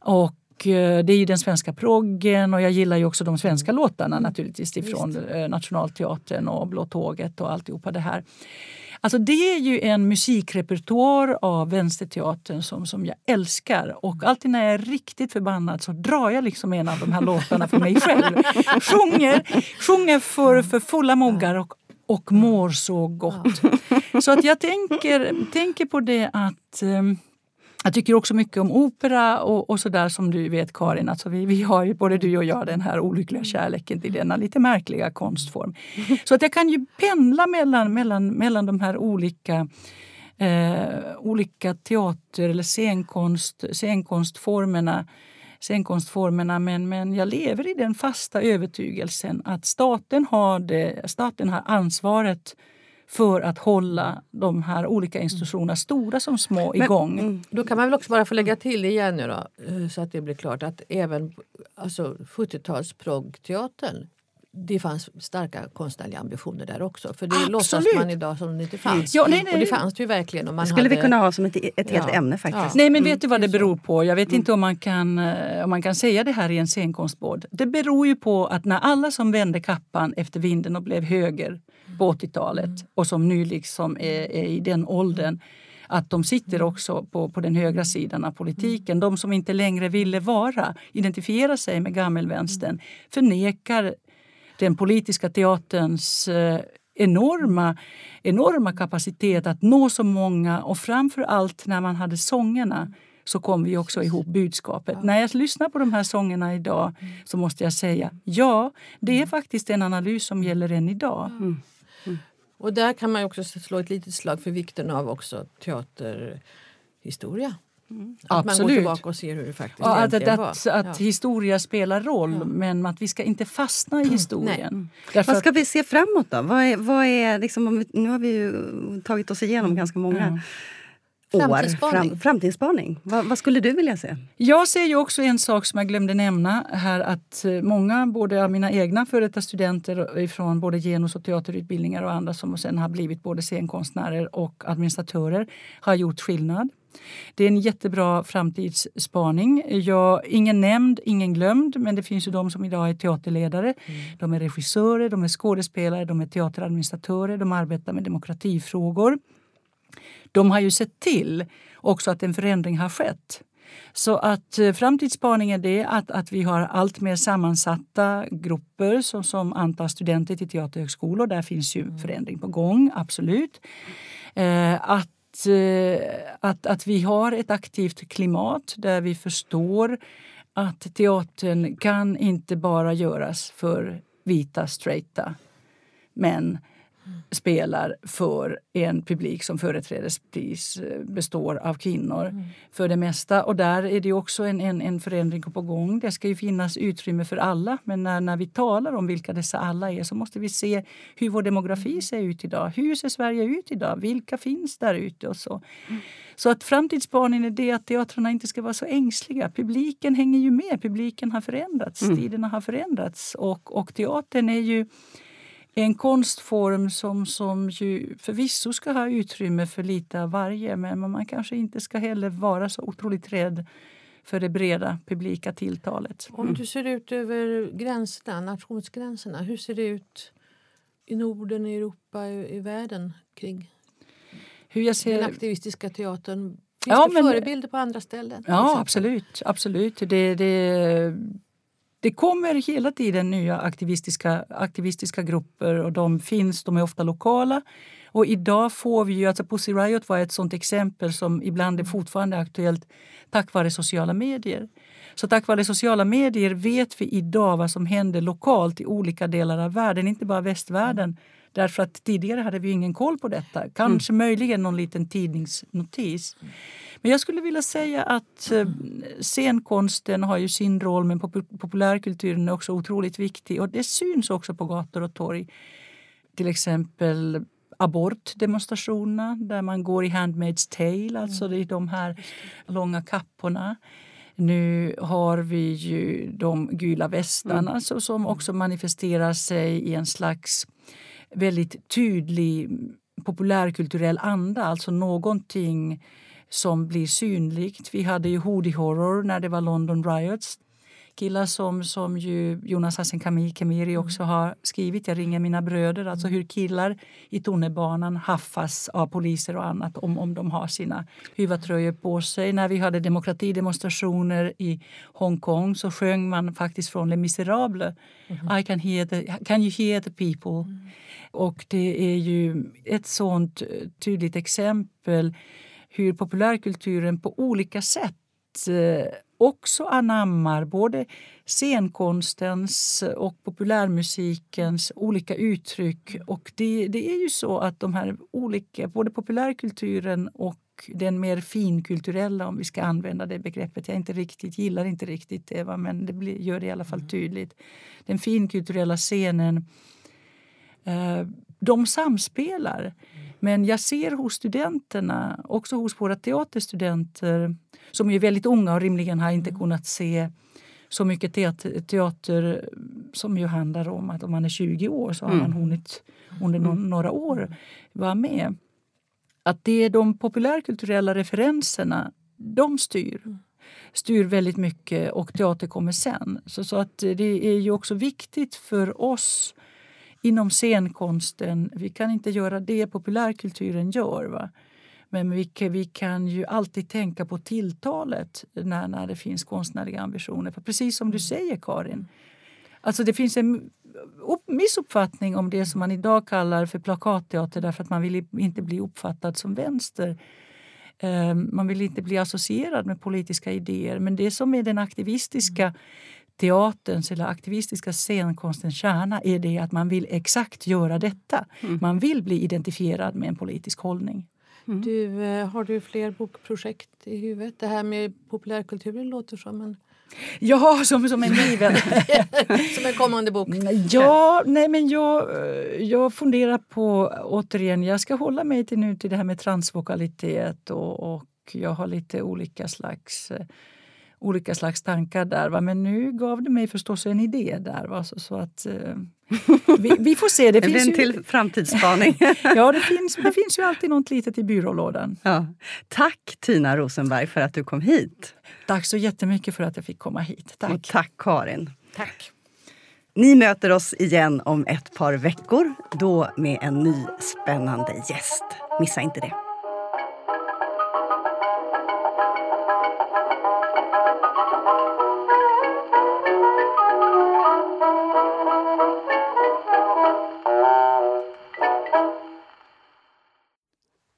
Och eh, det är ju den svenska proggen och jag gillar ju också de svenska låtarna mm. naturligtvis ifrån Just. Eh, Nationalteatern och Blå tåget och alltihopa det här. Alltså det är ju en musikrepertoar av Vänsterteatern som, som jag älskar. Och alltid när jag är riktigt förbannad så drar jag liksom en av de här låtarna för mig själv. (laughs) Sjunger, sjunger för, för fulla moggar och och mår så gott. Ja. (laughs) Så att jag tänker, tänker på det att um, jag tycker också mycket om opera och, och så där som du vet Karin. Alltså vi, vi har ju både du och jag den här olyckliga kärleken till denna lite märkliga konstform. Så att jag kan ju pendla mellan, mellan, mellan de här olika eh, olika teater eller scenkonst, scenkonstformerna scenkonstformerna men, men jag lever i den fasta övertygelsen att staten har, det, staten har ansvaret för att hålla de här olika institutionerna, stora som små, igång. Men, mm, då kan man väl också bara få lägga till igen nu då, eh, så att det blir klart att även alltså 70-tals proggteatern det fanns starka konstnärliga ambitioner där också. För det Absolut. låtsas man idag som det inte fanns. Ja, nej, nej. Och det fanns det ju verkligen. Och man det skulle hade... vi kunna ha som ett, ett helt ja. ämne faktiskt. Ja. Nej men vet du vad det beror på? Jag vet mm. inte om man, kan, eh, om man kan säga det här i en scenkonstbåd. Det beror ju på att när alla som vände kappan efter vinden och blev höger på 80-talet mm. och som nu liksom är, är i den åldern att de sitter mm. också på, på den högra sidan av politiken. Mm. De som inte längre ville vara, identifiera sig med gammelvänstern förnekar den politiska teaterns eh, enorma, enorma kapacitet att nå så många och framför allt när man hade sångerna så kom vi också ihop budskapet. Ja. När jag lyssnar på de här sångerna idag så måste jag säga ja, det är mm. faktiskt en analys som gäller än idag. Mm. Mm. Och där kan man också slå ett litet slag för vikten av också teaterhistoria. Mm. Att Absolut. man går tillbaka och ser hur det faktiskt ja, att, att, var. Att, att ja. historia spelar roll ja. men att vi ska inte fastna i mm. historien. vad ska vi se framåt då? Vad är, vad är liksom, nu har vi ju tagit oss igenom ganska många mm. Framtidsspaning. Fram, framtidsspaning. Vad, vad, skulle du vilja se? Jag ser ju också en sak som jag glömde nämna här att eh, många, både av mina egna före studenter från både genus och teaterutbildningar och andra som sen har blivit både scenkonstnärer och administratörer har gjort skillnad. Det är en jättebra framtidsspaning. Jag, ingen nämnd, ingen glömd, men det finns ju de som idag är teaterledare. Mm. De är regissörer, de är skådespelare, de är teateradministratörer, de arbetar med demokratifrågor. De har ju sett till också att en förändring har skett. Så att eh, framtidsspaningen är att, att vi har allt mer sammansatta grupper som, som antar studenter till teaterhögskolor. Där finns ju mm. förändring på gång, absolut. Eh, att Eh, att, att vi har ett aktivt klimat där vi förstår att teatern kan inte bara göras för vita, straighta män spelar för en publik som företrädesvis eh, består av kvinnor mm. för det mesta. Och där är det också en, en, en förändring på gång. Det ska ju finnas utrymme för alla. Men när, när vi talar om vilka dessa alla är så måste vi se hur vår demografi mm. ser ut idag. Hur ser Sverige ut idag? Vilka finns där ute? och så. Mm. Så att framtidsplanen är det att teatrarna inte ska vara så ängsliga. Publiken hänger ju med. Publiken har förändrats. Mm. Tiderna har förändrats. Och, och teatern är ju en konstform som, som ju förvisso ska ha utrymme för lite av varje men man kanske inte ska heller vara så otroligt rädd för det breda publika tilltalet. Om du ser ut över gränserna, nationsgränserna, hur ser det ut i Norden, i Europa, i, i världen kring hur jag ser... den aktivistiska teatern? Finns ja, det men... förebilder på andra ställen? Ja, absolut. absolut. Det, det, det kommer hela tiden nya aktivistiska, aktivistiska grupper och de finns, de är ofta lokala. Och idag får vi ju, alltså Pussy Riot var ett sånt exempel som ibland är fortfarande aktuellt tack vare sociala medier. Så tack vare sociala medier vet vi idag vad som händer lokalt i olika delar av världen, inte bara västvärlden. Därför att tidigare hade vi ingen koll på detta. Kanske mm. möjligen någon liten tidningsnotis. Men jag skulle vilja säga att eh, scenkonsten har ju sin roll men populärkulturen är också otroligt viktig och det syns också på gator och torg. Till exempel abortdemonstrationerna där man går i Handmaid's Tale, alltså mm. är de här långa kapporna. Nu har vi ju de gula västarna mm. som också manifesterar sig i en slags väldigt tydlig populärkulturell anda, alltså någonting som blir synligt. Vi hade ju Hoodie Horror när det var London Riots. Killar som, som Jonas Hassan Khemiri mm. också har skrivit, Jag ringer mina bröder, alltså mm. hur killar i tunnelbanan haffas av poliser och annat om, om de har sina huvatröjor på sig. När vi hade demokratidemonstrationer i Hongkong så sjöng man faktiskt från Les Misérables. Mm. I can, hear the, can you hear the people? Mm. Och det är ju ett sånt tydligt exempel hur populärkulturen på olika sätt eh, också anammar både scenkonstens och populärmusikens olika uttryck. Och det, det är ju så att de här olika, både populärkulturen och den mer finkulturella, om vi ska använda det begreppet. Jag inte riktigt, gillar inte riktigt det, va? men det blir, gör det i alla fall mm. tydligt. Den finkulturella scenen, eh, de samspelar. Men jag ser hos studenterna, också hos våra teaterstudenter som är väldigt unga och rimligen har inte mm. kunnat se så mycket teater, teater som ju handlar om att om man är 20 år så har man mm. hunnit under no mm. några år vara med. Att det är de populärkulturella referenserna, de styr styr väldigt mycket och teater kommer sen. Så, så att det är ju också viktigt för oss inom scenkonsten. Vi kan inte göra det populärkulturen gör. Va? Men vi, vi kan ju alltid tänka på tilltalet när, när det finns konstnärliga ambitioner. För precis som du mm. säger, Karin. Alltså det finns en missuppfattning om det som man idag kallar för plakatteater därför att man vill inte bli uppfattad som vänster. Ehm, man vill inte bli associerad med politiska idéer. Men det som är den aktivistiska mm teaterns eller aktivistiska scenkonstens kärna är det att man vill exakt göra detta. Mm. Man vill bli identifierad med en politisk hållning. Mm. Du, eh, har du fler bokprojekt i huvudet? Det här med populärkulturen låter som en... Ja, som, som en given... (laughs) som en kommande bok. Ja, nej men jag, eh, jag funderar på, återigen, jag ska hålla mig till nu till det här med transvokalitet och, och jag har lite olika slags eh, olika slags tankar där. Va? Men nu gav det mig förstås en idé där. Va? Så, så att, eh, (laughs) vi, vi, får se. Det, det finns en ju... till framtidsspaning. (laughs) ja, det finns, det finns ju alltid något litet i byrålådan. Ja. Tack Tina Rosenberg för att du kom hit. Tack så jättemycket för att jag fick komma hit. Tack. Och tack Karin. Tack. Ni möter oss igen om ett par veckor, då med en ny spännande gäst. Missa inte det.